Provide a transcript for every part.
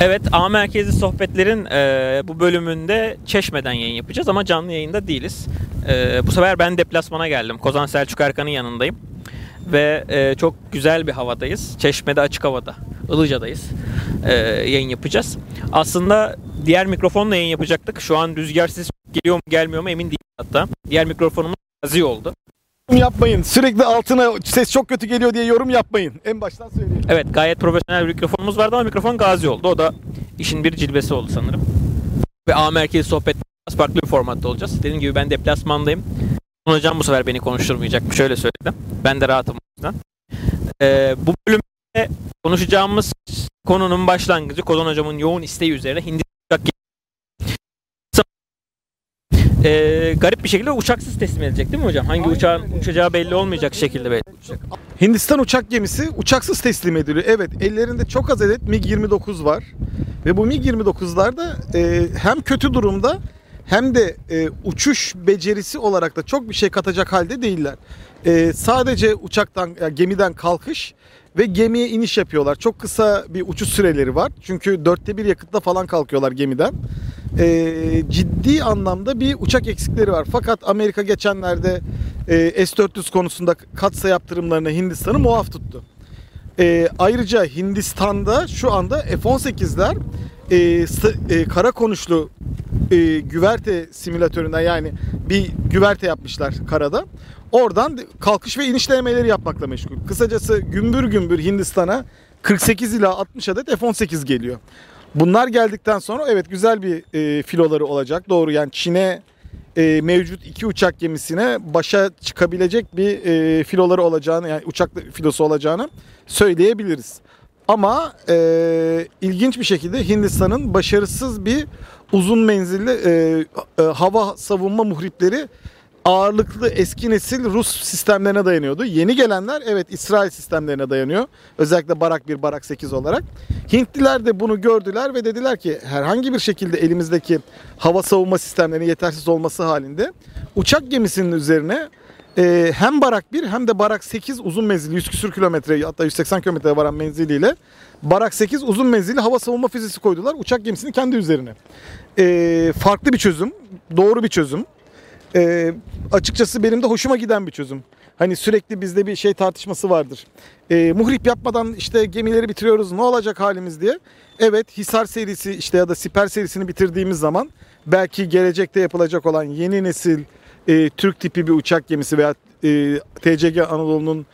Evet, A Merkezi Sohbetler'in e, bu bölümünde Çeşme'den yayın yapacağız ama canlı yayında değiliz. E, bu sefer ben deplasmana geldim. Kozan Selçuk Erkan'ın yanındayım. Ve e, çok güzel bir havadayız. Çeşme'de açık havada. Ilıca'dayız. E, yayın yapacağız. Aslında diğer mikrofonla yayın yapacaktık. Şu an rüzgar ses geliyor mu gelmiyor mu emin değilim hatta. Diğer mikrofonumuz gazi oldu. Yapmayın. Sürekli altına ses çok kötü geliyor diye yorum yapmayın. En baştan söyleyeyim. Evet gayet profesyonel bir mikrofonumuz vardı ama mikrofon gazi oldu. O da işin bir cilvesi oldu sanırım. Ve A merkezi sohbet biraz farklı bir formatta olacağız. Dediğim gibi ben deplasmandayım. Hocam bu sefer beni konuşturmayacak. Şöyle söyledim. Ben de rahatım. Ee, bu bölümde konuşacağımız konunun başlangıcı Kozan hocamın yoğun isteği üzerine Hindistan ee, garip bir şekilde uçaksız teslim edilecek değil mi hocam? Hangi Aynen uçağın öyle. uçacağı belli olmayacak şekilde belli. Hindistan uçak gemisi uçaksız teslim ediliyor. Evet ellerinde çok az adet MiG-29 var. Ve bu MiG-29'lar da e, hem kötü durumda hem de e, uçuş becerisi olarak da çok bir şey katacak halde değiller. E, sadece uçaktan, ya gemiden kalkış ve gemiye iniş yapıyorlar. Çok kısa bir uçuş süreleri var. Çünkü dörtte bir yakıtla falan kalkıyorlar gemiden. E, ciddi anlamda bir uçak eksikleri var. Fakat Amerika geçenlerde e, S-400 konusunda katsa yaptırımlarına Hindistan'ı muaf tuttu. E, ayrıca Hindistan'da şu anda F-18'ler e, e, kara konuşlu e, güverte simülatöründen yani bir güverte yapmışlar karada. Oradan kalkış ve iniş denemeleri yapmakla meşgul. Kısacası gümbür gümbür Hindistan'a 48 ila 60 adet F-18 geliyor. Bunlar geldikten sonra evet güzel bir e, filoları olacak. Doğru yani Çin'e e, mevcut iki uçak gemisine başa çıkabilecek bir e, filoları olacağını yani uçak filosu olacağını söyleyebiliriz. Ama e, ilginç bir şekilde Hindistan'ın başarısız bir uzun menzilli e, e, hava savunma muhripleri ağırlıklı eski nesil Rus sistemlerine dayanıyordu. Yeni gelenler evet İsrail sistemlerine dayanıyor. Özellikle Barak 1, Barak 8 olarak. Hintliler de bunu gördüler ve dediler ki herhangi bir şekilde elimizdeki hava savunma sistemlerinin yetersiz olması halinde uçak gemisinin üzerine e, hem Barak 1 hem de Barak 8 uzun menzilli 100 küsür kilometre hatta 180 kilometre varan menziliyle Barak 8 uzun menzilli hava savunma füzesi koydular uçak gemisinin kendi üzerine. E, farklı bir çözüm, doğru bir çözüm. E, açıkçası benim de hoşuma giden bir çözüm. Hani sürekli bizde bir şey tartışması vardır. E, muhrip yapmadan işte gemileri bitiriyoruz ne olacak halimiz diye. Evet Hisar serisi işte ya da Siper serisini bitirdiğimiz zaman belki gelecekte yapılacak olan yeni nesil e, Türk tipi bir uçak gemisi veya e, TCG Anadolu'nun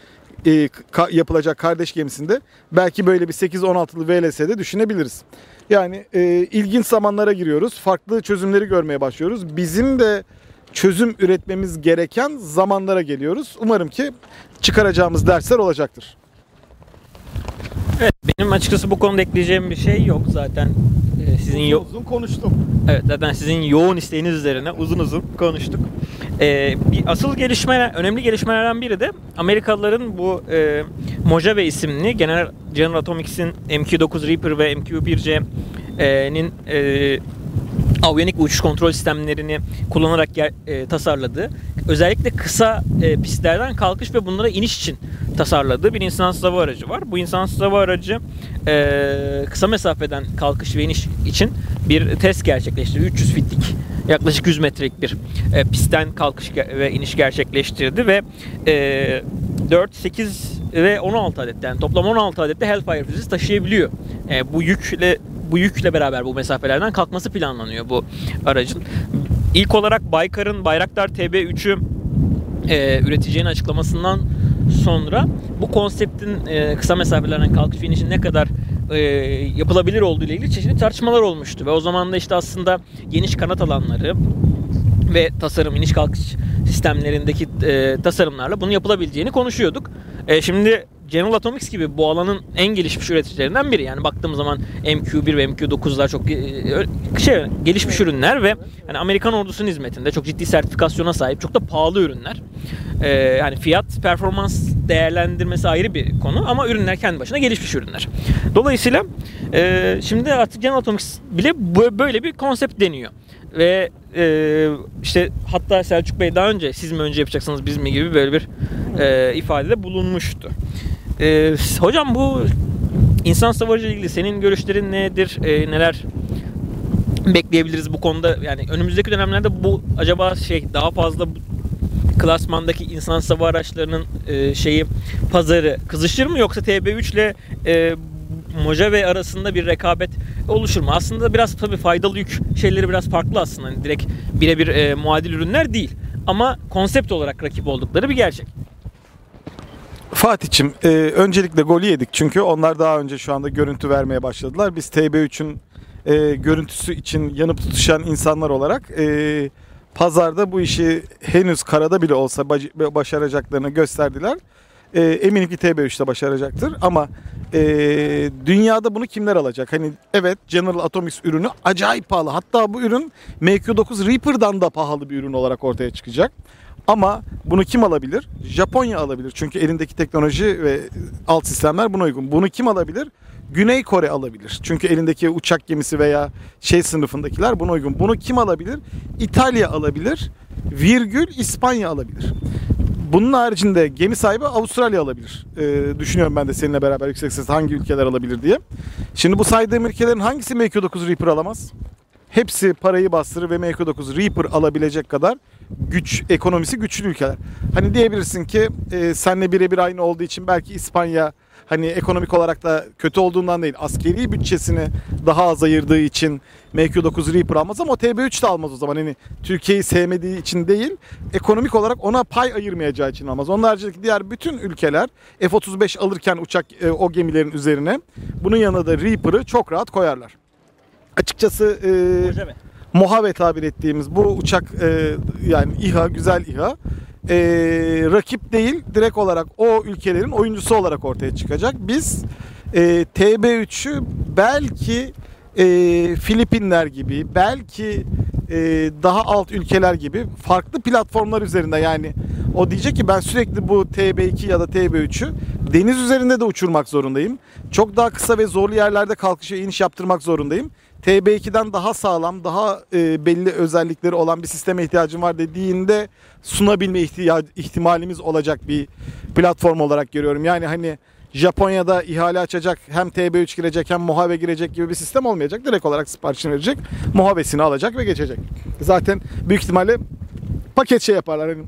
e, ka- yapılacak kardeş gemisinde belki böyle bir 8-16'lı VLS'de düşünebiliriz. Yani e, ilginç zamanlara giriyoruz. Farklı çözümleri görmeye başlıyoruz. Bizim de çözüm üretmemiz gereken zamanlara geliyoruz. Umarım ki çıkaracağımız dersler olacaktır. Evet benim açıkçası bu konuda ekleyeceğim bir şey yok zaten. Ee, sizin yo- uzun konuştum. Evet zaten sizin yoğun isteğiniz üzerine uzun uzun konuştuk. Ee, bir asıl gelişme, önemli gelişmelerden biri de Amerikalıların bu e, Mojave isimli General, General Atomics'in MQ-9 Reaper ve MQ-1C'nin e, avyonik uçuş kontrol sistemlerini kullanarak ger- e, tasarladığı, özellikle kısa e, pistlerden kalkış ve bunlara iniş için tasarladığı bir insansız hava aracı var. Bu insansız hava aracı e, kısa mesafeden kalkış ve iniş için bir test gerçekleştirdi. 300 fitlik yaklaşık 100 metrelik bir e, pistten kalkış ve iniş gerçekleştirdi ve e, 4, 8 ve 16 adet yani toplam 16 adet de Hellfire füzesi taşıyabiliyor. E, bu yükle bu yükle beraber bu mesafelerden kalkması planlanıyor bu aracın. İlk olarak Baykar'ın Bayraktar TB3'ü e, üreteceğini açıklamasından sonra bu konseptin e, kısa mesafelerden kalkış ve inişin ne kadar e, yapılabilir olduğu ile ilgili çeşitli tartışmalar olmuştu. Ve o zaman da işte aslında geniş kanat alanları ve tasarım iniş kalkış sistemlerindeki e, tasarımlarla bunu yapılabileceğini konuşuyorduk. E, şimdi General Atomics gibi bu alanın en gelişmiş üreticilerinden biri. Yani baktığımız zaman MQ1 ve MQ9'lar çok e, şey gelişmiş ürünler ve hani Amerikan ordusunun hizmetinde çok ciddi sertifikasyona sahip, çok da pahalı ürünler. E, yani fiyat performans değerlendirmesi ayrı bir konu ama ürünler kendi başına gelişmiş ürünler. Dolayısıyla e, şimdi artık General Atomics bile böyle bir konsept deniyor ve e, işte hatta Selçuk Bey daha önce siz mi önce yapacaksınız biz mi gibi böyle bir e, ifadede bulunmuştu. E, hocam bu İnsan savaşı ilgili senin görüşlerin nedir? E, neler bekleyebiliriz bu konuda? Yani önümüzdeki dönemlerde bu acaba şey daha fazla klasmandaki insan sava araçlarının e, şeyi pazarı kızışır mı yoksa TB3 ile e, Mojave arasında bir rekabet oluşur mu? Aslında biraz tabii faydalı yük şeyleri biraz farklı aslında. Yani direkt birebir e, muadil ürünler değil. Ama konsept olarak rakip oldukları bir gerçek. Fatih'im e, öncelikle golü yedik çünkü onlar daha önce şu anda görüntü vermeye başladılar. Biz TB3'ün e, görüntüsü için yanıp tutuşan insanlar olarak e, pazarda bu işi henüz karada bile olsa başaracaklarını gösterdiler. E, eminim ki TB3'te başaracaktır ama e, dünyada bunu kimler alacak? Hani evet General Atomics ürünü acayip pahalı. Hatta bu ürün MQ9 Reaper'dan da pahalı bir ürün olarak ortaya çıkacak. Ama bunu kim alabilir? Japonya alabilir. Çünkü elindeki teknoloji ve alt sistemler buna uygun. Bunu kim alabilir? Güney Kore alabilir. Çünkü elindeki uçak gemisi veya şey sınıfındakiler buna uygun. Bunu kim alabilir? İtalya alabilir. Virgül İspanya alabilir. Bunun haricinde gemi sahibi Avustralya alabilir. Ee, düşünüyorum ben de seninle beraber yüksek sesle hangi ülkeler alabilir diye. Şimdi bu saydığım ülkelerin hangisi MQ-9 Reaper alamaz? Hepsi parayı bastırır ve MQ-9 Reaper alabilecek kadar güç ekonomisi güçlü ülkeler. Hani diyebilirsin ki e, senle birebir aynı olduğu için belki İspanya hani ekonomik olarak da kötü olduğundan değil askeri bütçesini daha az ayırdığı için MQ-9 Reaper almaz ama o TB3 de almaz o zaman. Hani Türkiye'yi sevmediği için değil ekonomik olarak ona pay ayırmayacağı için almaz. Onun haricindeki diğer bütün ülkeler F-35 alırken uçak e, o gemilerin üzerine bunun yanında da Reaper'ı çok rahat koyarlar. Açıkçası e, Mojave tabir ettiğimiz bu uçak e, yani İHA güzel İHA e, rakip değil direkt olarak o ülkelerin oyuncusu olarak ortaya çıkacak. Biz e, TB3'ü belki e, Filipinler gibi belki e, daha alt ülkeler gibi farklı platformlar üzerinde yani o diyecek ki ben sürekli bu TB2 ya da TB3'ü deniz üzerinde de uçurmak zorundayım. Çok daha kısa ve zorlu yerlerde kalkış ve iniş yaptırmak zorundayım. TB2'den daha sağlam, daha e, belli özellikleri olan bir sisteme ihtiyacım var dediğinde sunabilme ihtimalimiz olacak bir platform olarak görüyorum. Yani hani Japonya'da ihale açacak hem TB3 girecek hem Mojave girecek gibi bir sistem olmayacak. Direkt olarak siparişini verecek. Mojave'sini alacak ve geçecek. Zaten büyük ihtimalle paket şey yaparlar. Hani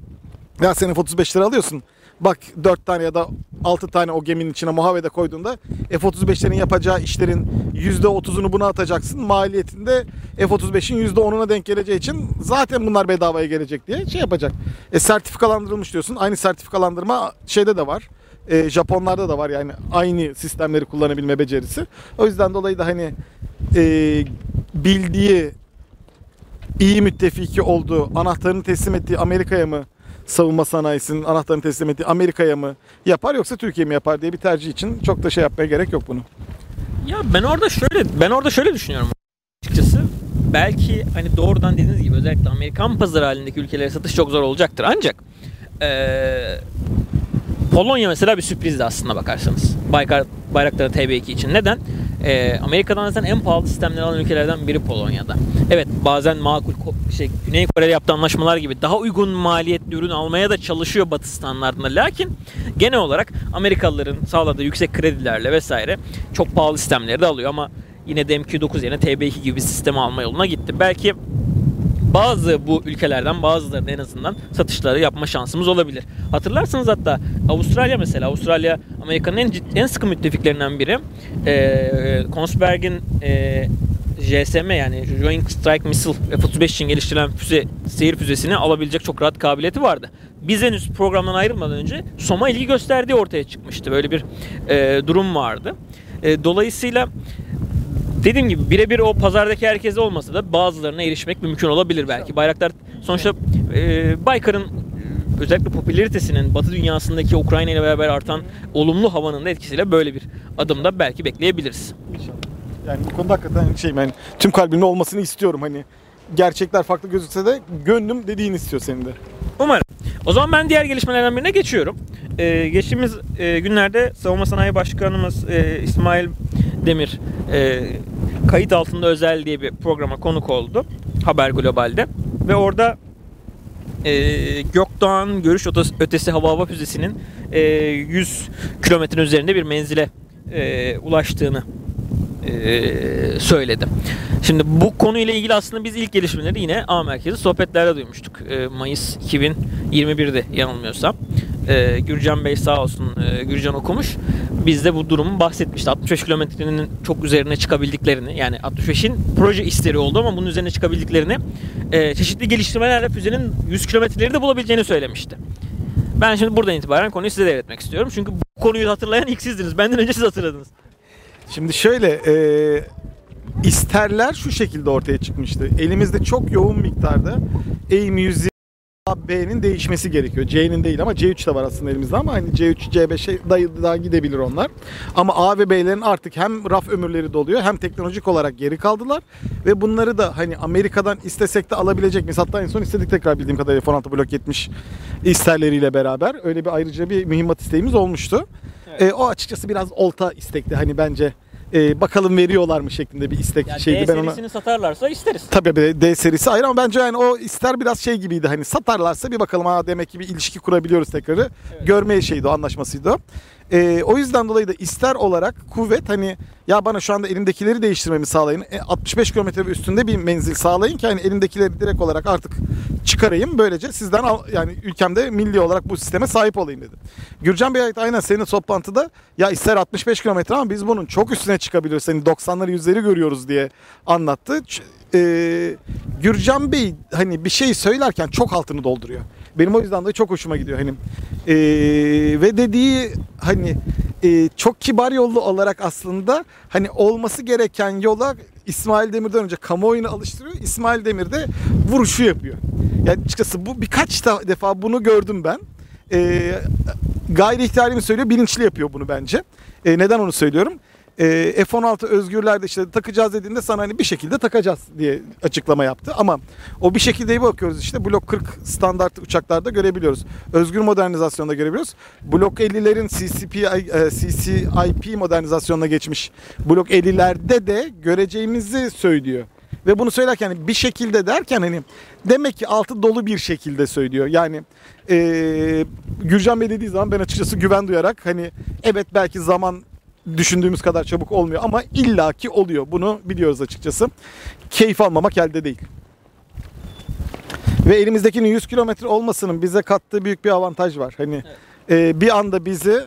ya senin 35 lira alıyorsun. Bak 4 tane ya da 6 tane o geminin içine Mojave'de koyduğunda F-35'lerin yapacağı işlerin %30'unu buna atacaksın. Maliyetinde F-35'in %10'una denk geleceği için zaten bunlar bedavaya gelecek diye şey yapacak. E, sertifikalandırılmış diyorsun. Aynı sertifikalandırma şeyde de var. E, Japonlarda da var yani aynı sistemleri kullanabilme becerisi. O yüzden dolayı da hani e, bildiği iyi müttefiki olduğu, anahtarını teslim ettiği Amerika'ya mı savunma sanayisinin anahtarını teslim ettiği Amerika'ya mı yapar yoksa Türkiye mi yapar diye bir tercih için çok da şey yapmaya gerek yok bunu. Ya ben orada şöyle ben orada şöyle düşünüyorum açıkçası. Belki hani doğrudan dediğiniz gibi özellikle Amerikan pazarı halindeki ülkelere satış çok zor olacaktır. Ancak ee, Polonya mesela bir sürprizdi aslında bakarsanız. Baykar Bayraktarı TB2 için. Neden? Ee, Amerika'dan zaten en pahalı sistemleri alan ülkelerden biri Polonya'da. Evet bazen makul şey Güney Kore'de yaptığı anlaşmalar gibi daha uygun maliyetli ürün almaya da çalışıyor Batı standartında. Lakin genel olarak Amerikalıların sağladığı yüksek kredilerle vesaire çok pahalı sistemleri de alıyor ama yine de MQ9 yerine TB2 gibi bir sistem alma yoluna gitti. Belki bazı bu ülkelerden bazılarının en azından satışları yapma şansımız olabilir. Hatırlarsınız hatta Avustralya mesela Avustralya Amerika'nın en, en sıkı müttefiklerinden biri. Ee, Kongsberg'in e, JSM yani Joint Strike Missile F-35 için geliştirilen füze, seyir füzesini alabilecek çok rahat kabiliyeti vardı. Biz henüz programdan ayrılmadan önce Soma ilgi gösterdiği ortaya çıkmıştı. Böyle bir e, durum vardı. E, dolayısıyla Dediğim gibi birebir o pazardaki herkese olmasa da bazılarına erişmek mümkün olabilir belki. Bayraktar sonuçta e, Baykar'ın e, özellikle popülaritesinin Batı dünyasındaki Ukrayna ile beraber artan olumlu havanın da etkisiyle böyle bir adımda belki bekleyebiliriz. İnşallah. Yani bu konuda hakikaten şey ben tüm kalbimle olmasını istiyorum hani gerçekler farklı gözükse de gönlüm dediğini istiyor senin de. Umarım. O zaman ben diğer gelişmelerden birine geçiyorum. Ee, geçtiğimiz e, günlerde Savunma Sanayi Başkanımız e, İsmail Demir e, kayıt altında özel diye bir programa konuk oldu. Haber Global'de. Ve orada e, Gökdoğan Görüş Ötesi Hava Hava Füzesi'nin e, 100 kilometre üzerinde bir menzile e, ulaştığını e, söyledi. Şimdi bu konuyla ilgili aslında biz ilk gelişmeleri yine A merkezi sohbetlerde duymuştuk. E, Mayıs 2021'de yanılmıyorsam. E, Gürcan Bey sağ olsun Gürcan okumuş. Biz de bu durumu bahsetmişti. 65 kilometrenin çok üzerine çıkabildiklerini yani 65'in proje isteri oldu ama bunun üzerine çıkabildiklerini çeşitli geliştirmelerle füzenin 100 kilometreleri de bulabileceğini söylemişti. Ben şimdi buradan itibaren konuyu size devretmek istiyorum. Çünkü bu konuyu hatırlayan ilk sizdiniz. Benden önce siz hatırladınız. Şimdi şöyle e, isterler şu şekilde ortaya çıkmıştı. Elimizde çok yoğun miktarda AIM 120 B'nin değişmesi gerekiyor. C'nin değil ama C3 de var aslında elimizde ama hani C3, C5'e daha, daha gidebilir onlar. Ama A ve B'lerin artık hem raf ömürleri doluyor hem teknolojik olarak geri kaldılar. Ve bunları da hani Amerika'dan istesek de alabilecek miyiz? Hatta en son istedik tekrar bildiğim kadarıyla F-16 Blok 70 isterleriyle beraber. Öyle bir ayrıca bir mühimmat isteğimiz olmuştu. Evet. E, o açıkçası biraz olta istekti hani bence. E, bakalım veriyorlar mı şeklinde bir istek Yani şeydi. D ben ona serisini satarlarsa isteriz. Tabii bir D serisi ayrı ama bence yani o ister biraz şey gibiydi hani satarlarsa bir bakalım ha demek ki bir ilişki kurabiliyoruz tekrarı. Evet. Görmeye şeydi o anlaşmasıydı o. Ee, o yüzden dolayı da ister olarak kuvvet hani ya bana şu anda elimdekileri değiştirmemi sağlayın. E, 65 kilometre ve üstünde bir menzil sağlayın ki hani elimdekileri direkt olarak artık çıkarayım. Böylece sizden al, yani ülkemde milli olarak bu sisteme sahip olayım dedi. Gürcan Bey aynen senin toplantıda ya ister 65 kilometre ama biz bunun çok üstüne çıkabiliyoruz. Hani 90'ları 100'leri görüyoruz diye anlattı. Ç- e, Gürcan Bey hani bir şey söylerken çok altını dolduruyor. Benim o yüzden de çok hoşuma gidiyor hani e, ve dediği hani e, çok kibar yollu olarak aslında hani olması gereken yola İsmail Demir'den önce kamuoyunu alıştırıyor. İsmail Demir de vuruşu yapıyor. Yani açıkçası bu birkaç defa bunu gördüm ben. E, gayri ihtiyari mi söylüyor? Bilinçli yapıyor bunu bence. E, neden onu söylüyorum? E, F-16 özgürlerde işte takacağız dediğinde sana hani bir şekilde takacağız diye açıklama yaptı. Ama o bir şekilde bakıyoruz işte Blok 40 standart uçaklarda görebiliyoruz. Özgür modernizasyonda görebiliyoruz. Blok 50'lerin CCP, e, CCIP modernizasyonuna geçmiş Blok 50'lerde de göreceğimizi söylüyor. Ve bunu söylerken bir şekilde derken hani demek ki altı dolu bir şekilde söylüyor. Yani eee Gürcan Bey dediği zaman ben açıkçası güven duyarak hani evet belki zaman düşündüğümüz kadar çabuk olmuyor ama illaki oluyor. Bunu biliyoruz açıkçası. Keyif almamak elde değil. Ve elimizdekinin 100 kilometre olmasının bize kattığı büyük bir avantaj var. Hani eee, bir anda bizi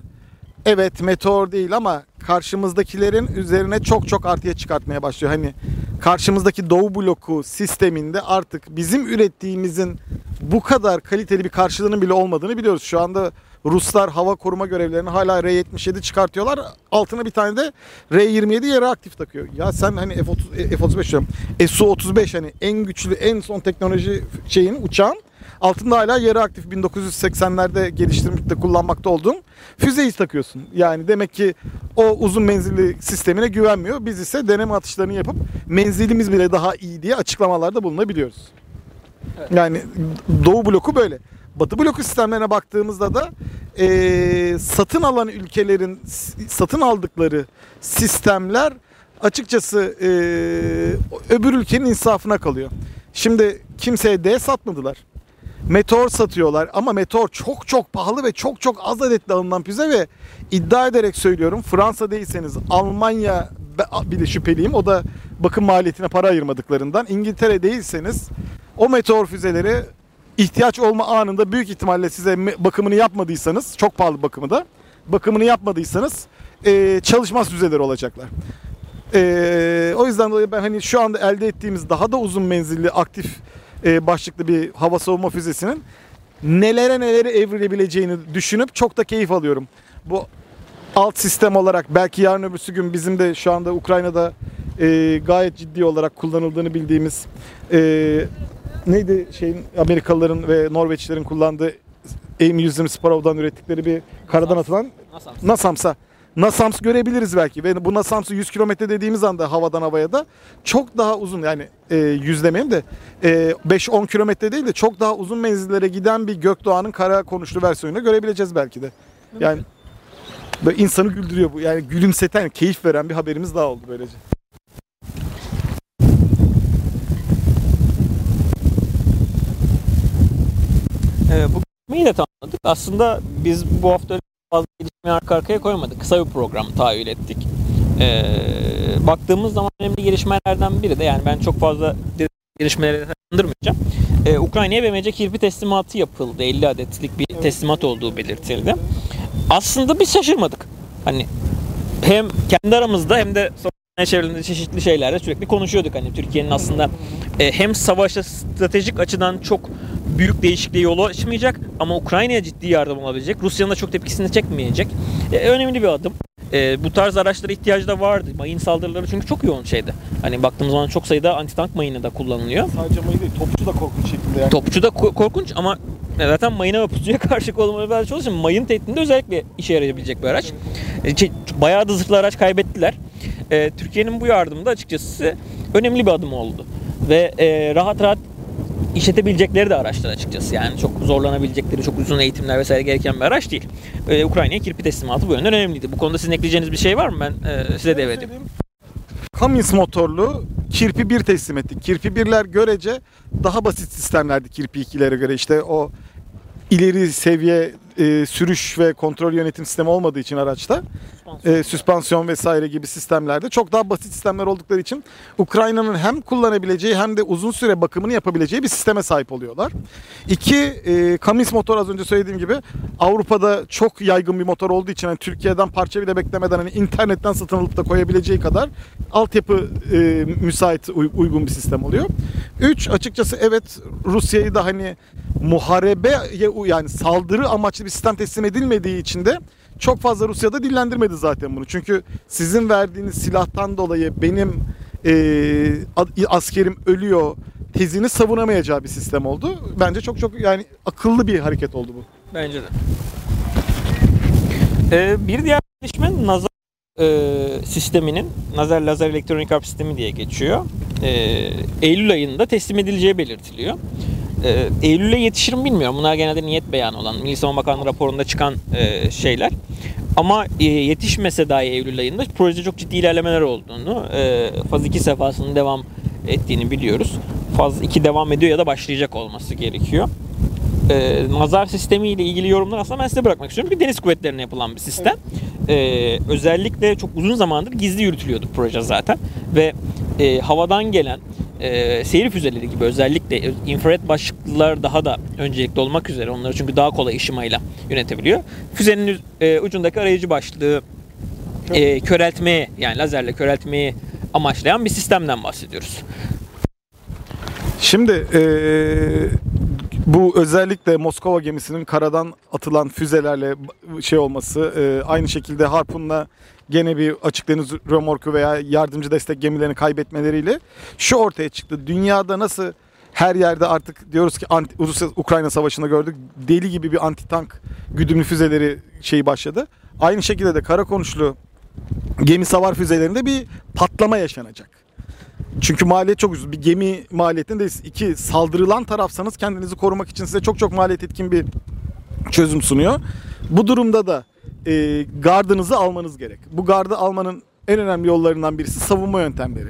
evet meteor değil ama karşımızdakilerin üzerine çok çok artıya çıkartmaya başlıyor. Hani karşımızdaki Doğu bloku sisteminde artık bizim ürettiğimizin bu kadar kaliteli bir karşılığının bile olmadığını biliyoruz. Şu anda Ruslar hava koruma görevlerini hala R-77 çıkartıyorlar. Altına bir tane de R-27 yarı aktif takıyor. Ya sen hani F-30, F-35 diyorum. Su-35 hani en güçlü en son teknoloji şeyin uçağın altında hala yarı aktif 1980'lerde geliştirmekte kullanmakta olduğum füzeyi takıyorsun. Yani demek ki o uzun menzilli sistemine güvenmiyor. Biz ise deneme atışlarını yapıp menzilimiz bile daha iyi diye açıklamalarda bulunabiliyoruz. Yani Doğu bloku böyle. Batı bloku sistemlerine baktığımızda da eee, satın alan ülkelerin satın aldıkları sistemler açıkçası eee, öbür ülkenin insafına kalıyor. Şimdi kimseye D satmadılar. Meteor satıyorlar ama Meteor çok çok pahalı ve çok çok az adetli alınan füze ve iddia ederek söylüyorum Fransa değilseniz Almanya bile şüpheliyim. O da bakım maliyetine para ayırmadıklarından. İngiltere değilseniz o meteor füzeleri ihtiyaç olma anında büyük ihtimalle size bakımını yapmadıysanız çok pahalı bakımı da bakımını yapmadıysanız eee, çalışmaz füzeler olacaklar. Eee, o yüzden dolayı ben hani şu anda elde ettiğimiz daha da uzun menzilli aktif eee, başlıklı bir hava savunma füzesinin nelere nelere evrilebileceğini düşünüp çok da keyif alıyorum. Bu alt sistem olarak belki yarın öbürsü gün bizim de şu anda Ukrayna'da eee, gayet ciddi olarak kullanıldığını bildiğimiz eee, neydi şeyin Amerikalıların ve Norveçlilerin kullandığı AIM-120 Sparrow'dan ürettikleri bir karadan atılan Nasıl? NASAMS'a NASAMS görebiliriz belki ve bu NASAMS'ı 100 kilometre dediğimiz anda havadan havaya da çok daha uzun yani e, 100 demeyeyim de e, 5-10 kilometre değil de çok daha uzun menzillere giden bir Gökdoğan'ın kara konuşlu versiyonunu görebileceğiz belki de. Yani böyle insanı güldürüyor bu. Yani gülümseten, keyif veren bir haberimiz daha oldu böylece. Ee, bu gitmeyi de tamamladık. Aslında biz bu hafta fazla gelişmeyi arka arkaya koymadık. Kısa bir program tahayyül ettik. Ee, baktığımız zaman önemli gelişmelerden biri de yani ben çok fazla gelişmeleri detaylandırmayacağım. Ee, Ukrayna'ya BMC kirpi teslimatı yapıldı. 50 adetlik bir teslimat olduğu belirtildi. Aslında biz şaşırmadık. Hani hem kendi aramızda hem de çevrelerinde çeşitli şeylerde sürekli konuşuyorduk. Hani Türkiye'nin aslında e, hem savaşta stratejik açıdan çok büyük değişikliğe yol açmayacak ama Ukrayna'ya ciddi yardım olabilecek. Rusya'nın da çok tepkisini çekmeyecek. E, önemli bir adım. E, bu tarz araçlara ihtiyacı da vardı. Mayın saldırıları çünkü çok yoğun şeydi. Hani baktığımız zaman çok sayıda antitank mayını da kullanılıyor. Sadece mayın değil, topçu da korkunç şekilde yani. Topçu da ko- korkunç ama zaten mayına ve pusuya karşı kollamaları biraz çalışıyor. Mayın tehditinde özellikle işe yarayabilecek bir araç. E, bayağı da zırhlı araç kaybettiler. E, Türkiye'nin bu yardımı da açıkçası önemli bir adım oldu. Ve e, rahat rahat işletebilecekleri de araçlar açıkçası. Yani çok zorlanabilecekleri, çok uzun eğitimler vesaire gereken bir araç değil. E, Ukrayna'ya kirpi teslimatı bu yönden önemliydi. Bu konuda sizin ekleyeceğiniz bir şey var mı? Ben e, size devredeyim. Cummins motorlu Kirpi 1 teslim ettik. Kirpi 1'ler görece daha basit sistemlerdi Kirpi 2'lere göre. İşte o ileri seviye e, sürüş ve kontrol yönetim sistemi olmadığı için araçta e, süspansiyon vesaire gibi sistemlerde çok daha basit sistemler oldukları için Ukrayna'nın hem kullanabileceği hem de uzun süre bakımını yapabileceği bir sisteme sahip oluyorlar. İki, e, Cummins motor az önce söylediğim gibi Avrupa'da çok yaygın bir motor olduğu için hani Türkiye'den parça bile beklemeden hani internetten satın alıp da koyabileceği kadar altyapı e, müsait uy- uygun bir sistem oluyor. Üç, açıkçası evet Rusya'yı da hani muharebeye yani saldırı amaçlı bir sistem teslim edilmediği için de çok fazla Rusya'da dillendirmedi zaten bunu. Çünkü sizin verdiğiniz silahtan dolayı benim e, askerim ölüyor tezini savunamayacağı bir sistem oldu. Bence çok çok yani akıllı bir hareket oldu bu. Bence de. Ee, bir diğer gelişme nazar e, sisteminin, nazar lazer elektronik harp sistemi diye geçiyor. Ee, Eylül ayında teslim edileceği belirtiliyor. Ee, Eylül'e yetişir mi bilmiyorum. Bunlar genelde niyet beyanı olan, Milli Savunma Bakanlığı raporunda çıkan e, şeyler. Ama e, yetişmese dahi Eylül ayında projede çok ciddi ilerlemeler olduğunu, e, faz 2 sefasının devam ettiğini biliyoruz. Faz 2 devam ediyor ya da başlayacak olması gerekiyor e, nazar sistemi ile ilgili yorumlar aslında ben size bırakmak istiyorum. Bir deniz kuvvetlerine yapılan bir sistem. E, özellikle çok uzun zamandır gizli yürütülüyordu proje zaten. Ve e, havadan gelen e, seyir füzeleri gibi özellikle infrared başlıklılar daha da öncelikli olmak üzere onları çünkü daha kolay ışımayla yönetebiliyor. Füzenin e, ucundaki arayıcı başlığı e, köreltmeye yani lazerle köreltmeyi amaçlayan bir sistemden bahsediyoruz. Şimdi eee, bu özellikle Moskova gemisinin karadan atılan füzelerle şey olması, eee, aynı şekilde Harpun'la gene bir açık deniz römorku veya yardımcı destek gemilerini kaybetmeleriyle şu ortaya çıktı. Dünyada nasıl her yerde artık diyoruz ki anti, Rusya Ukrayna savaşında gördük deli gibi bir anti tank güdümlü füzeleri şeyi başladı. Aynı şekilde de kara konuşlu gemi savar füzelerinde bir patlama yaşanacak. Çünkü maliyet çok ucuz. Bir gemi maliyetindeyiz. İki saldırılan tarafsanız kendinizi korumak için size çok çok maliyet etkin bir çözüm sunuyor. Bu durumda da e, gardınızı almanız gerek. Bu gardı almanın en önemli yollarından birisi savunma yöntemleri.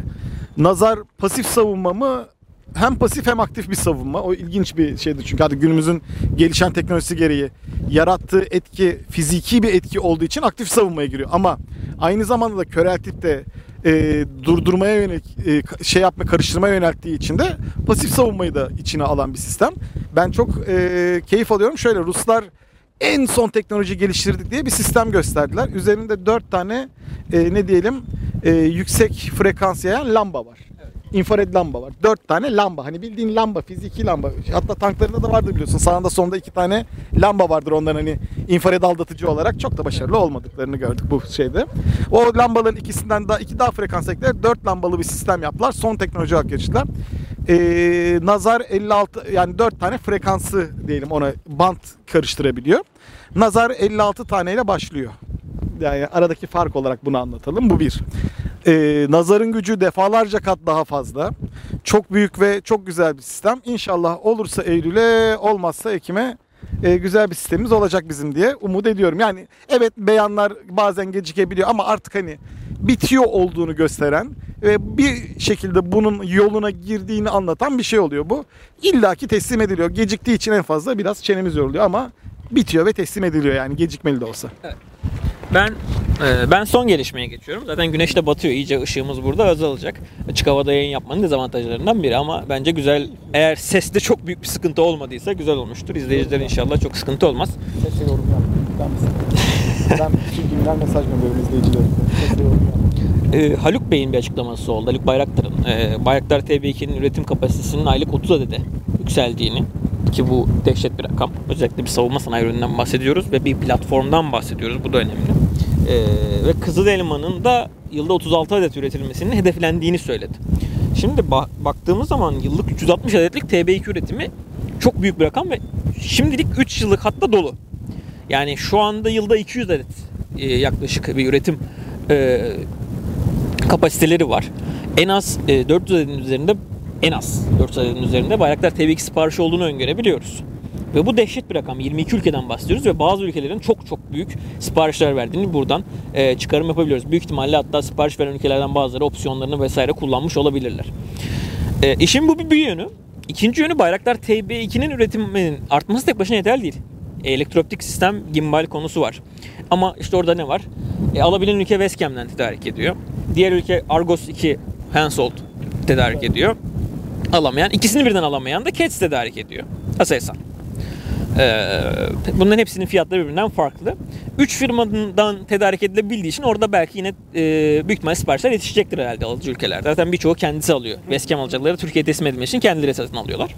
Nazar pasif savunma mı? Hem pasif hem aktif bir savunma. O ilginç bir şeydir çünkü artık günümüzün gelişen teknolojisi gereği yarattığı etki fiziki bir etki olduğu için aktif savunmaya giriyor. Ama aynı zamanda da köreltip de e, durdurmaya yönelik e, şey yapma karıştırmaya yönelttiği için de pasif savunmayı da içine alan bir sistem. Ben çok e, keyif alıyorum. Şöyle Ruslar en son teknoloji geliştirdik diye bir sistem gösterdiler. Üzerinde 4 tane e, ne diyelim e, yüksek frekans yayan lamba var. İnfrared lamba var. 4 tane lamba. Hani bildiğin lamba, fiziki lamba. Hatta tanklarında da vardır biliyorsun. Sağında sonunda iki tane lamba vardır onların hani infrared aldatıcı olarak. Çok da başarılı olmadıklarını gördük bu şeyde. O lambaların ikisinden daha iki daha frekans ekler. 4 lambalı bir sistem yaptılar. Son teknoloji olarak geçtiler. Ee, Nazar 56 yani 4 tane frekansı diyelim ona bant karıştırabiliyor. Nazar 56 taneyle başlıyor. Yani aradaki fark olarak bunu anlatalım. Bu bir. Ee, nazarın gücü defalarca kat daha fazla. Çok büyük ve çok güzel bir sistem. İnşallah olursa Eylül'e olmazsa Ekim'e e, güzel bir sistemimiz olacak bizim diye umut ediyorum. Yani evet beyanlar bazen gecikebiliyor ama artık hani bitiyor olduğunu gösteren ve bir şekilde bunun yoluna girdiğini anlatan bir şey oluyor bu. İlla ki teslim ediliyor. Geciktiği için en fazla biraz çenemiz yoruluyor ama bitiyor ve teslim ediliyor yani gecikmeli de olsa. Ben e, ben son gelişmeye geçiyorum. Zaten güneş de batıyor. İyice ışığımız burada azalacak. Açık havada yayın yapmanın dezavantajlarından biri ama bence güzel. Eğer seste çok büyük bir sıkıntı olmadıysa güzel olmuştur. İzleyiciler inşallah çok sıkıntı olmaz. Sesle yorum yapmayın. Ben, ben mesaj gönderiyorum izleyicilerime. Sesle yorum. E, Haluk Bey'in bir açıklaması oldu. Haluk Bayraktar'ın. E, Bayraktar TB2'nin üretim kapasitesinin aylık 30 adede yükseldiğini ki bu dehşet bir rakam. Özellikle bir savunma sanayi ürününden bahsediyoruz ve bir platformdan bahsediyoruz. Bu da önemli. E, ve Kızıl Elma'nın da yılda 36 adet üretilmesinin hedeflendiğini söyledi. Şimdi ba- baktığımız zaman yıllık 360 adetlik TB2 üretimi çok büyük bir rakam ve şimdilik 3 yıllık hatta dolu. Yani şu anda yılda 200 adet e, yaklaşık bir üretim e, kapasiteleri var. En az e, 400 adetin üzerinde en az 400 adetin üzerinde Bayraktar TB2 siparişi olduğunu öngörebiliyoruz. Ve bu dehşet bir rakam. 22 ülkeden bahsediyoruz ve bazı ülkelerin çok çok büyük siparişler verdiğini buradan e, çıkarım yapabiliyoruz. Büyük ihtimalle hatta sipariş veren ülkelerden bazıları opsiyonlarını vesaire kullanmış olabilirler. E, işin bu bir, bir yönü. İkinci yönü Bayraktar TB2'nin üretiminin artması tek başına yeterli değil. E, Elektrooptik sistem gimbal konusu var. Ama işte orada ne var? E, alabilen ülke Westcam'den tedarik ediyor. Diğer ülke Argos 2 Hensoldt tedarik ediyor. Alamayan, ikisini birden alamayan da Cats tedarik ediyor. Aselsan. Ee, bunların hepsinin fiyatları birbirinden farklı. 3 firmadan tedarik edilebildiği için orada belki yine e, büyük ihtimalle siparişler yetişecektir herhalde alıcı ülkelerde. Zaten birçoğu kendisi alıyor. Westcam alacakları Türkiye'ye teslim edilmek için kendileri satın alıyorlar.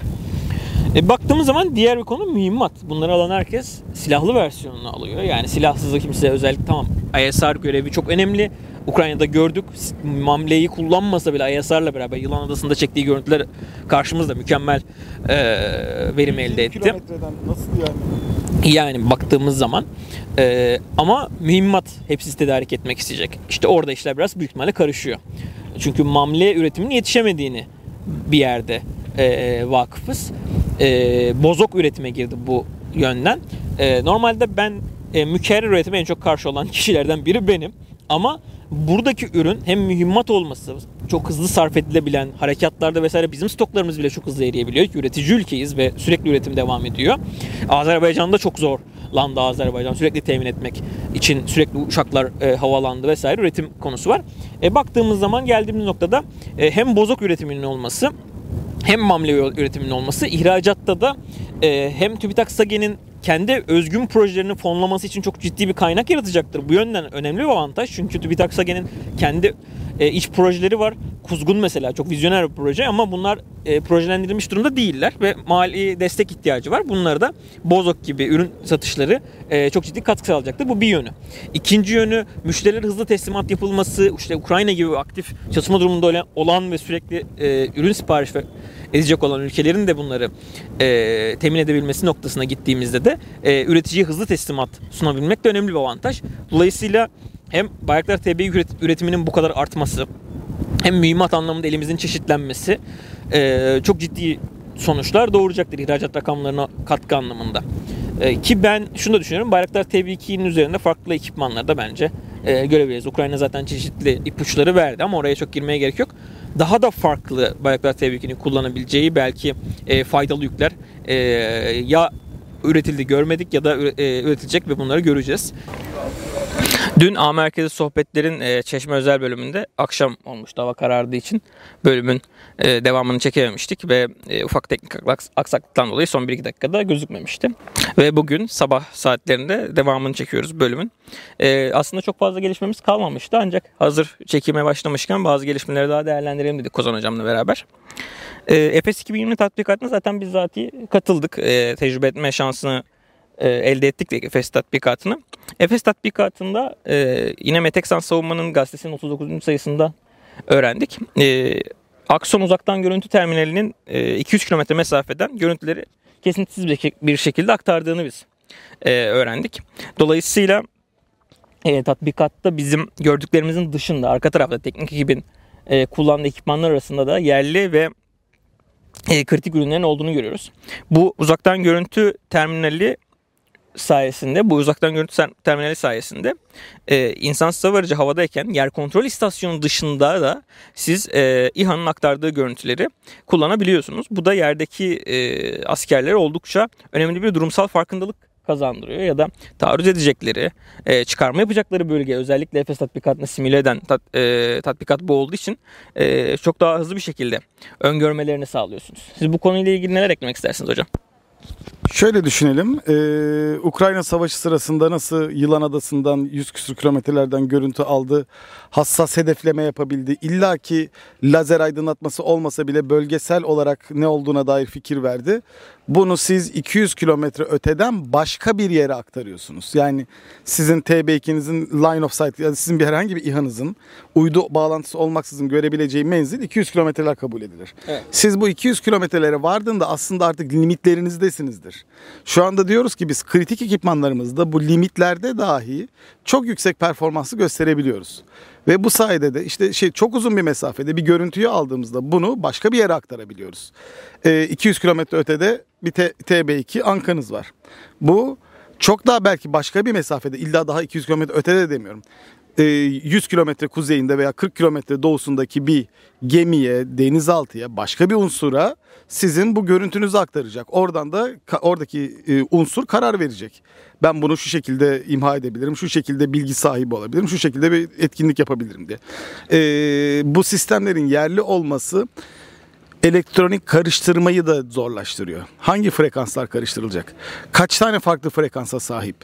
E, baktığımız zaman diğer bir konu mühimmat. Bunları alan herkes silahlı versiyonunu alıyor. Yani silahsızı kimse özellikle tamam ISR görevi çok önemli. Ukrayna'da gördük. Mamle'yi kullanmasa bile ISR'la beraber Yılan Adası'nda çektiği görüntüler karşımızda mükemmel e, verim elde etti. Kilometreden nasıl yani? Yani baktığımız zaman e, ama mühimmat hepsi tedarik etmek isteyecek. İşte orada işler biraz büyük ihtimalle karışıyor. Çünkü mamle üretiminin yetişemediğini bir yerde e, vakıfız. E, bozok üretime girdi bu yönden. E, normalde ben e, mükerrer üretime en çok karşı olan kişilerden biri benim. Ama buradaki ürün hem mühimmat olması, çok hızlı sarf edilebilen harekatlarda vesaire bizim stoklarımız bile çok hızlı eriyebiliyor. Üretici ülkeyiz ve sürekli üretim devam ediyor. Azerbaycan'da çok zor landı Azerbaycan sürekli temin etmek için sürekli uçaklar e, havalandı vesaire üretim konusu var. E, baktığımız zaman geldiğimiz noktada e, hem bozok üretiminin olması hem mamle üretiminin olması ihracatta da e, hem TÜBİTAK SAGE'nin kendi özgün projelerini fonlaması için çok ciddi bir kaynak yaratacaktır. Bu yönden önemli bir avantaj. Çünkü TÜBİTAK SAGE'nin kendi e, iç projeleri var. Kuzgun mesela çok vizyoner bir proje ama bunlar e, projelendirilmiş durumda değiller ve mali destek ihtiyacı var. Bunları da Bozok gibi ürün satışları e, çok ciddi katkı sağlayacaktır. Bu bir yönü. İkinci yönü müşterilere hızlı teslimat yapılması, işte Ukrayna gibi aktif çalışma durumunda olan ve sürekli e, ürün sipariş edecek olan ülkelerin de bunları e, temin edebilmesi noktasına gittiğimizde de e, üreticiye hızlı teslimat sunabilmek de önemli bir avantaj. Dolayısıyla hem Bayraktar TB üretiminin bu kadar artması hem mühimmat anlamında elimizin çeşitlenmesi e, çok ciddi sonuçlar doğuracaktır ihracat rakamlarına katkı anlamında. E, ki ben şunu da düşünüyorum. Bayraktar TB2'nin üzerinde farklı ekipmanlar da bence e, görebiliriz. Ukrayna zaten çeşitli ipuçları verdi ama oraya çok girmeye gerek yok. Daha da farklı Bayraktar TB2'nin kullanabileceği belki e, faydalı yükler e, ya üretildi görmedik ya da üretilecek ve bunları göreceğiz. Dün A Merkezi Sohbetler'in e, Çeşme Özel bölümünde akşam olmuştu hava karardığı için bölümün e, devamını çekememiştik ve e, ufak teknik aksaklıktan dolayı son 1-2 dakikada gözükmemişti. Ve bugün sabah saatlerinde devamını çekiyoruz bölümün. E, aslında çok fazla gelişmemiz kalmamıştı ancak hazır çekime başlamışken bazı gelişmeleri daha değerlendirelim dedik Kozan Hocam'la beraber. E, Efes 2020 tatbikatına zaten bizzati katıldık. E, tecrübe etme şansını e, elde ettik Efes tatbikatını. Efes tatbikatında e, yine Meteksan Savunma'nın gazetesinin 39. sayısında öğrendik. E, Akson uzaktan görüntü terminalinin e, 200 kilometre mesafeden görüntüleri kesintisiz bir şekilde aktardığını biz e, öğrendik. Dolayısıyla e, tatbikatta bizim gördüklerimizin dışında arka tarafta teknik ekibin e, kullandığı ekipmanlar arasında da yerli ve e, kritik ürünlerin olduğunu görüyoruz. Bu uzaktan görüntü terminali sayesinde bu uzaktan görüntü terminali sayesinde e, insansız hava aracı havadayken yer kontrol istasyonu dışında da siz e, İHA'nın aktardığı görüntüleri kullanabiliyorsunuz. Bu da yerdeki e, askerlere oldukça önemli bir durumsal farkındalık kazandırıyor ya da taarruz edecekleri, e, çıkarma yapacakları bölge özellikle Efes tatbikatını simüle eden tat, e, tatbikat bu olduğu için e, çok daha hızlı bir şekilde öngörmelerini sağlıyorsunuz. Siz bu konuyla ilgili neler eklemek istersiniz hocam? Şöyle düşünelim. Ee, Ukrayna Savaşı sırasında nasıl Yılan Adası'ndan 100 küsur kilometrelerden görüntü aldı. Hassas hedefleme yapabildi. İlla ki lazer aydınlatması olmasa bile bölgesel olarak ne olduğuna dair fikir verdi. Bunu siz 200 kilometre öteden başka bir yere aktarıyorsunuz. Yani sizin TB2'nizin line of sight yani sizin bir herhangi bir İHA'nızın uydu bağlantısı olmaksızın görebileceği menzil 200 kilometreler kabul edilir. Evet. Siz bu 200 kilometrelere vardığında aslında artık limitlerinizdesiniz Şu anda diyoruz ki biz kritik ekipmanlarımızda bu limitlerde dahi çok yüksek performansı gösterebiliyoruz. Ve bu sayede de işte şey çok uzun bir mesafede bir görüntüyü aldığımızda bunu başka bir yere aktarabiliyoruz. Ee, 200 kilometre ötede bir T- TB2 ankanız var. Bu çok daha belki başka bir mesafede illa daha 200 kilometre ötede de demiyorum. Ee, 100 kilometre kuzeyinde veya 40 kilometre doğusundaki bir gemiye, denizaltıya, başka bir unsura sizin bu görüntünüzü aktaracak. Oradan da oradaki e, unsur karar verecek. Ben bunu şu şekilde imha edebilirim, şu şekilde bilgi sahibi olabilirim, şu şekilde bir etkinlik yapabilirim diye. Ee, bu sistemlerin yerli olması elektronik karıştırmayı da zorlaştırıyor. Hangi frekanslar karıştırılacak? Kaç tane farklı frekansa sahip?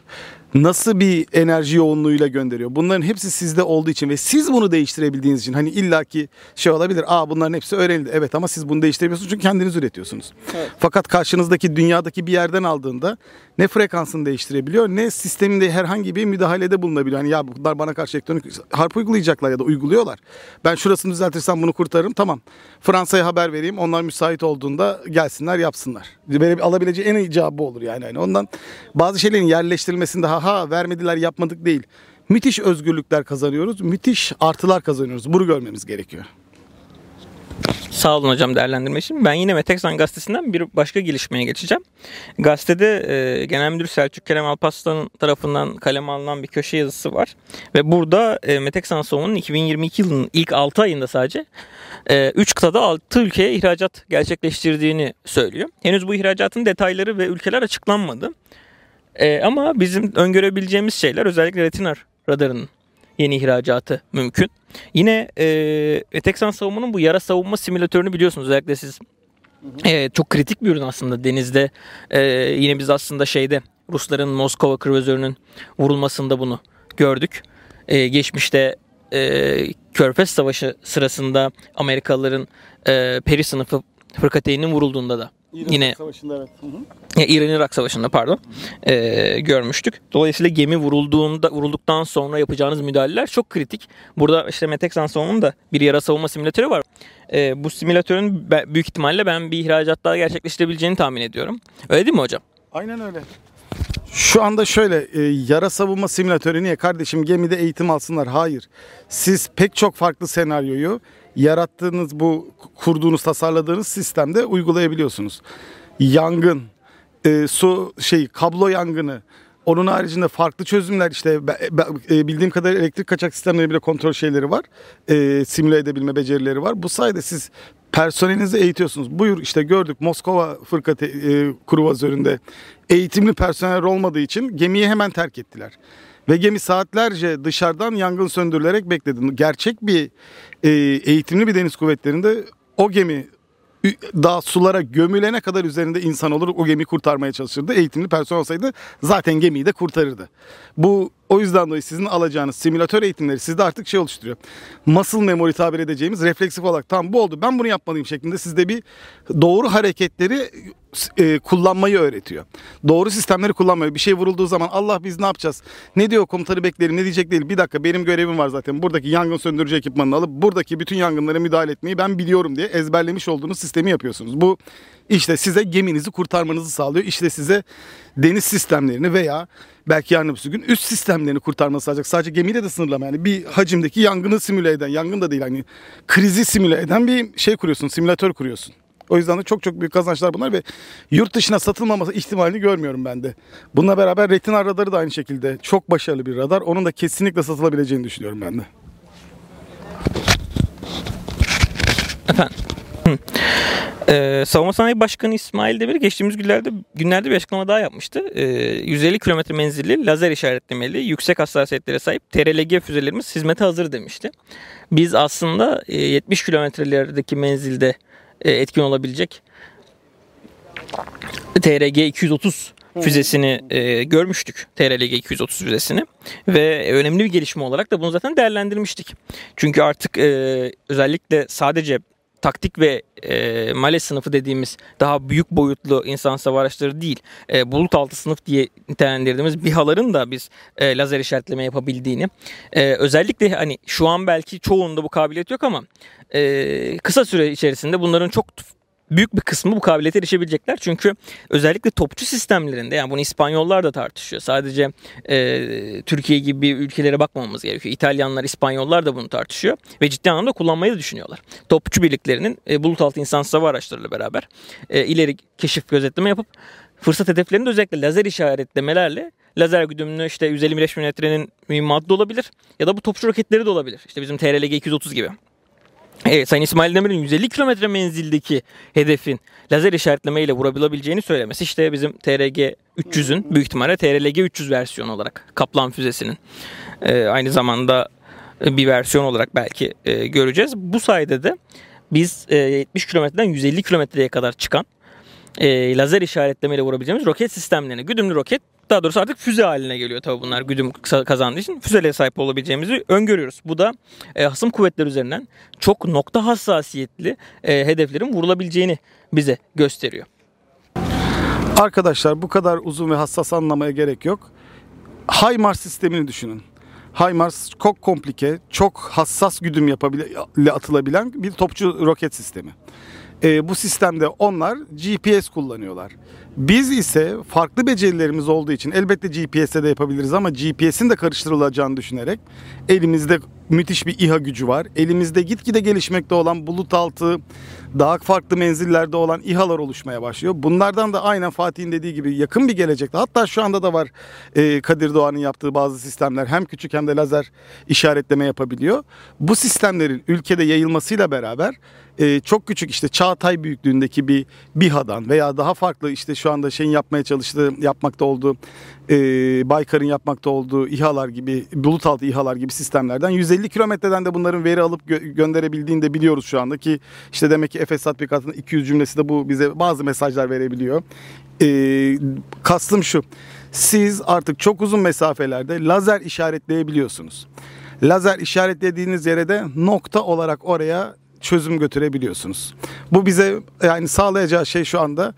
Nasıl bir enerji yoğunluğuyla gönderiyor? Bunların hepsi sizde olduğu için ve siz bunu değiştirebildiğiniz için hani illaki şey olabilir. Aa bunların hepsi öğrenildi. Evet ama siz bunu değiştiremiyorsunuz çünkü kendiniz üretiyorsunuz. Evet. Fakat karşınızdaki dünyadaki bir yerden aldığında ne frekansını değiştirebiliyor ne sisteminde herhangi bir müdahalede bulunabiliyor. Hani ya bunlar bana karşı elektronik harp uygulayacaklar ya da uyguluyorlar. Ben şurasını düzeltirsem bunu kurtarırım tamam. Fransa'ya haber vereyim onlar müsait olduğunda gelsinler yapsınlar. Böyle alabileceği en iyi cevabı olur yani. yani. Ondan bazı şeylerin yerleştirilmesinde ha ha vermediler yapmadık değil. Müthiş özgürlükler kazanıyoruz. Müthiş artılar kazanıyoruz. Bunu görmemiz gerekiyor. Sağ olun hocam değerlendirme için. Ben yine Meteksan gazetesinden bir başka gelişmeye geçeceğim. Gazetede e, Genel Müdür Selçuk Kerem Alparslan tarafından kaleme alınan bir köşe yazısı var. Ve burada e, Meteksan Savun'un 2022 yılının ilk 6 ayında sadece 3 kıtada 6 ülkeye ihracat gerçekleştirdiğini söylüyor. Henüz bu ihracatın detayları ve ülkeler açıklanmadı. E, ama bizim öngörebileceğimiz şeyler özellikle retinar radarının yeni ihracatı mümkün. Yine e, Teksan savunmanın bu yara savunma simülatörünü biliyorsunuz. Özellikle siz e, çok kritik bir ürün aslında denizde. E, yine biz aslında şeyde Rusların Moskova kruvazörünün vurulmasında bunu gördük. E, geçmişte e, Körfez Savaşı sırasında Amerikalıların e, peri sınıfı fırkateyninin vurulduğunda da yine Savaşında evet. Hı hı. ya, İran-Irak Savaşı'nda pardon e, görmüştük. Dolayısıyla gemi vurulduğunda vurulduktan sonra yapacağınız müdahaleler çok kritik. Burada işte Meteksan savunmanın da bir yara savunma simülatörü var. E, bu simülatörün büyük ihtimalle ben bir ihracat daha gerçekleştirebileceğini tahmin ediyorum. Öyle değil mi hocam? Aynen öyle. Şu anda şöyle e, yara savunma simülatörü niye kardeşim gemide eğitim alsınlar? Hayır. Siz pek çok farklı senaryoyu yarattığınız bu kurduğunuz tasarladığınız sistemde uygulayabiliyorsunuz. Yangın, e, su şey kablo yangını, onun haricinde farklı çözümler işte e, bildiğim kadarıyla elektrik kaçak sistemleri bile kontrol şeyleri var. E, simüle edebilme becerileri var. Bu sayede siz personelinizi eğitiyorsunuz. Buyur işte gördük Moskova fırkate e, kruvazöründe eğitimli personel olmadığı için gemiyi hemen terk ettiler. Ve gemi saatlerce dışarıdan yangın söndürülerek bekledi. Gerçek bir e, eğitimli bir deniz kuvvetlerinde o gemi daha sulara gömülene kadar üzerinde insan olur o gemiyi kurtarmaya çalışırdı. Eğitimli personel olsaydı zaten gemiyi de kurtarırdı. Bu o yüzden dolayı sizin alacağınız simülatör eğitimleri sizde artık şey oluşturuyor. Muscle memory tabir edeceğimiz refleksif olarak tamam bu oldu ben bunu yapmalıyım şeklinde sizde bir doğru hareketleri e, kullanmayı öğretiyor. Doğru sistemleri kullanmayı. Bir şey vurulduğu zaman Allah biz ne yapacağız? Ne diyor komutanı beklerim ne diyecek değil. Bir dakika benim görevim var zaten. Buradaki yangın söndürücü ekipmanını alıp buradaki bütün yangınlara müdahale etmeyi ben biliyorum diye ezberlemiş olduğunuz sistemi yapıyorsunuz. Bu işte size geminizi kurtarmanızı sağlıyor. İşte size deniz sistemlerini veya belki yarın öbür gün üst sistemlerini kurtarması sağlayacak. Sadece gemiyle de sınırlama yani bir hacimdeki yangını simüle eden, yangın da değil hani krizi simüle eden bir şey kuruyorsun, simülatör kuruyorsun. O yüzden de çok çok büyük kazançlar bunlar ve yurt dışına satılmaması ihtimalini görmüyorum ben de. Bununla beraber retina radarı da aynı şekilde çok başarılı bir radar. Onun da kesinlikle satılabileceğini düşünüyorum ben de. Efendim. Ee, Savunma Sanayi Başkanı İsmail Demir geçtiğimiz günlerde günlerde bir açıklama daha yapmıştı. Ee, 150 kilometre menzilli lazer işaretlemeli yüksek hassasiyetlere sahip TRLG füzelerimiz hizmete hazır demişti. Biz aslında e, 70 kilometrelerdeki menzilde etkin olabilecek TRG 230 füzesini e, görmüştük. TRLG 230 füzesini ve önemli bir gelişme olarak da bunu zaten değerlendirmiştik. Çünkü artık e, özellikle sadece taktik ve e, male sınıfı dediğimiz daha büyük boyutlu insan hava araçları değil, e, bulut altı sınıf diye nitelendirdiğimiz BİHA'ların da biz e, lazer işaretleme yapabildiğini, e, özellikle hani şu an belki çoğunda bu kabiliyet yok ama e, kısa süre içerisinde bunların çok büyük bir kısmı bu kabiliyete erişebilecekler. Çünkü özellikle topçu sistemlerinde yani bunu İspanyollar da tartışıyor. Sadece e, Türkiye gibi ülkelere bakmamamız gerekiyor. İtalyanlar, İspanyollar da bunu tartışıyor ve ciddi anlamda kullanmayı da düşünüyorlar. Topçu birliklerinin e, bulut altı insansız hava araçlarıyla beraber e, ileri keşif gözetleme yapıp fırsat hedeflerinde özellikle lazer işaretlemelerle lazer güdümlü işte 155 milimetrenin mühimmatı da olabilir ya da bu topçu roketleri de olabilir. İşte bizim TRLG 230 gibi. Evet, Sayın İsmail Demir'in 150 kilometre menzildeki hedefin lazer işaretlemeyle vurabileceğini söylemesi işte bizim TRG 300'ün büyük ihtimalle TRLG 300 versiyonu olarak Kaplan füzesinin e, aynı zamanda bir versiyon olarak belki e, göreceğiz. Bu sayede de biz e, 70 kilometreden 150 kilometreye kadar çıkan e, lazer işaretlemeyle vurabileceğimiz roket sistemlerine güdümlü roket daha doğrusu artık füze haline geliyor tabii bunlar güdüm kazandığı için füzelere sahip olabileceğimizi öngörüyoruz. Bu da e, hasım kuvvetler üzerinden çok nokta hassasiyetli e, hedeflerin vurulabileceğini bize gösteriyor. Arkadaşlar bu kadar uzun ve hassas anlamaya gerek yok. HIMARS sistemini düşünün. HIMARS çok komplike, çok hassas güdüm yapabilen, atılabilen bir topçu roket sistemi. E, bu sistemde onlar GPS kullanıyorlar. Biz ise farklı becerilerimiz olduğu için elbette GPS'e de yapabiliriz ama GPS'in de karıştırılacağını düşünerek elimizde müthiş bir İHA gücü var. Elimizde gitgide gelişmekte olan bulut altı, daha farklı menzillerde olan İHA'lar oluşmaya başlıyor. Bunlardan da aynen Fatih'in dediği gibi yakın bir gelecekte hatta şu anda da var e, Kadir Doğan'ın yaptığı bazı sistemler hem küçük hem de lazer işaretleme yapabiliyor. Bu sistemlerin ülkede yayılmasıyla beraber e, çok küçük işte Çağatay büyüklüğündeki bir BİHA'dan veya daha farklı işte şu anda şeyin yapmaya çalıştığı, yapmakta olduğu e, Baykar'ın yapmakta olduğu İHA'lar gibi, bulut altı İHA'lar gibi sistemlerden 150 kilometreden de bunların veri alıp gö- gönderebildiğini de biliyoruz şu anda ki işte demek ki Efes tatbikatının 200 cümlesi de bu bize bazı mesajlar verebiliyor. E, kastım şu, siz artık çok uzun mesafelerde lazer işaretleyebiliyorsunuz. Lazer işaretlediğiniz yere de nokta olarak oraya çözüm götürebiliyorsunuz. Bu bize yani sağlayacağı şey şu anda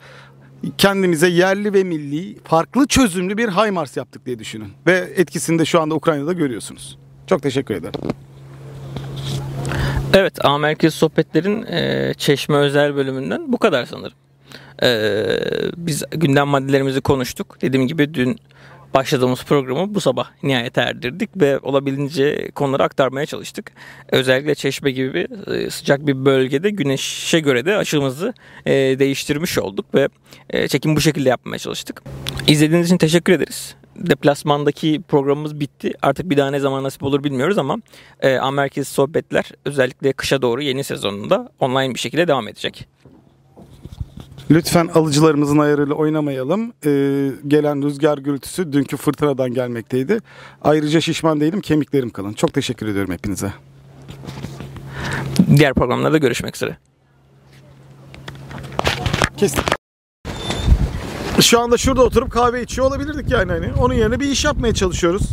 kendimize yerli ve milli farklı çözümlü bir HIMARS yaptık diye düşünün. Ve etkisini de şu anda Ukrayna'da görüyorsunuz. Çok teşekkür ederim. Evet, A Merkez Sohbetler'in e, Çeşme özel bölümünden bu kadar sanırım. E, biz gündem maddelerimizi konuştuk. Dediğim gibi dün başladığımız programı bu sabah nihayet erdirdik ve olabildiğince konuları aktarmaya çalıştık. Özellikle Çeşme gibi e, sıcak bir bölgede güneşe göre de açımızı e, değiştirmiş olduk ve e, çekim bu şekilde yapmaya çalıştık. İzlediğiniz için teşekkür ederiz. Deplasmandaki programımız bitti. Artık bir daha ne zaman nasip olur bilmiyoruz ama e, Amerika'sı sohbetler özellikle kışa doğru yeni sezonunda online bir şekilde devam edecek. Lütfen alıcılarımızın ayarıyla oynamayalım. Ee, gelen rüzgar gürültüsü dünkü fırtınadan gelmekteydi. Ayrıca şişman değilim, kemiklerim kalın. Çok teşekkür ediyorum hepinize. Diğer programlarda görüşmek üzere. Kestik. Şu anda şurada oturup kahve içiyor olabilirdik yani hani. Onun yerine bir iş yapmaya çalışıyoruz.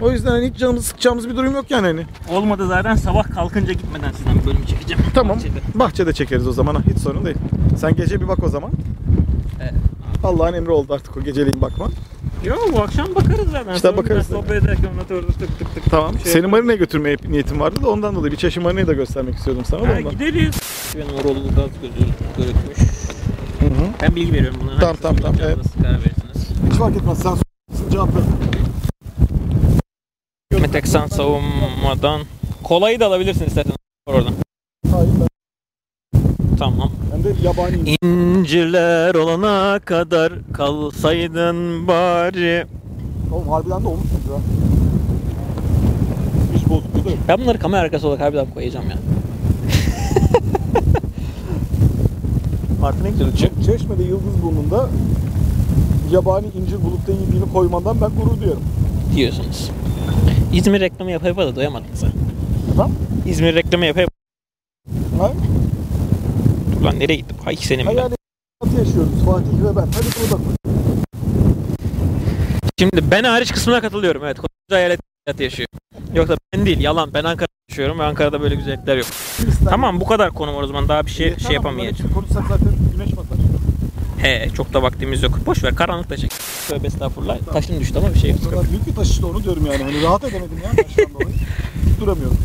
O yüzden hani hiç canımızı sıkacağımız bir durum yok yani hani. Olmadı zaten sabah kalkınca gitmeden sizden bir bölüm çekeceğim. Tamam. Bahçede. Bahçede çekeriz o zaman. Hiç sorun değil. Sen gece bir bak o zaman. Evet. Allah'ın emri oldu artık o geceliğin bakma. Yok bu akşam bakarız zaten. İşte Sonra bakarız. biraz Sohbet ederken ona orada tık tık tık. Tamam. Şey Seni marineye götürmeye niyetim vardı da ondan dolayı bir çeşit marinayı da göstermek istiyordum sana da Ha, ondan. gideriz. Benim orolu gaz gözü görükmüş. Hı hı. Ben bilgi veriyorum bunlara. Tamam, tamam, tamam, evet. Karar verirsiniz. Hiç fark etmez. Sen s- cevap ver. Meteksan savunmadan kolayı da alabilirsin isterseniz oradan. Hayır ben, Tamam. ben de yabaniyim. İnciler olana kadar kalsaydın bari. Oğlum harbiden de olmuş ya. Hiç bozukluğu da yok. Ben bunları kamera arkası olarak harbiden koyacağım ya. Martı ne güzel uçuyor. Çeşme'de Yıldız Burnu'nda yabani incir bulutta yediğini koymandan ben gurur duyarım. Diyorsunuz. İzmir reklamı yapa yapa da doyamadınız ha. Efendim? İzmir reklamı yapa yapa. Ha? Ulan nereye gittim? Hay senin ben. Hayatı yaşıyoruz Fatih ve ben. Hadi burada Şimdi ben hariç kısmına katılıyorum. Evet. Koca hayalet hayatı yaşıyor. Yoksa ben değil. Yalan. Ben Ankara'da yaşıyorum ve Ankara'da böyle güzellikler yok. Tamam bu kadar konu var o zaman. Daha bir şey şey yapamayacağım. Konuşsak zaten güneş batar. He çok da vaktimiz yok. Boş ver karanlıkta çek. Tövbe estağfurullah. Taşın düştü ama bir şey yok. O kadar büyük bir taş işte onu diyorum yani. Hani rahat edemedim ya taştan dolayı. Hiç duramıyorum.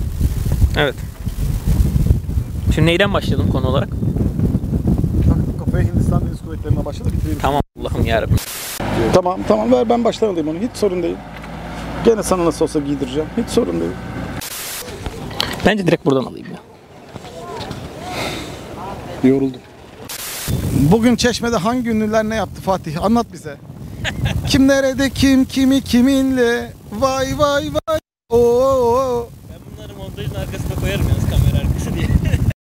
Evet. Şimdi neyden başlayalım konu olarak? Kafaya Hindistan Deniz Kuvvetleri'ne başladı bitirelim. Tamam Allah'ım yarabbim. Tamam tamam ver ben baştan alayım onu. Hiç sorun değil. Gene sana nasıl olsa giydireceğim. Hiç sorun değil. Bence direkt buradan alayım ya. Yoruldum. Bugün Çeşme'de hangi ünlüler ne yaptı Fatih? Anlat bize. kim nerede kim kimi kiminle vay vay vay oo. Ben bunları montajın arkasına koyarım ya.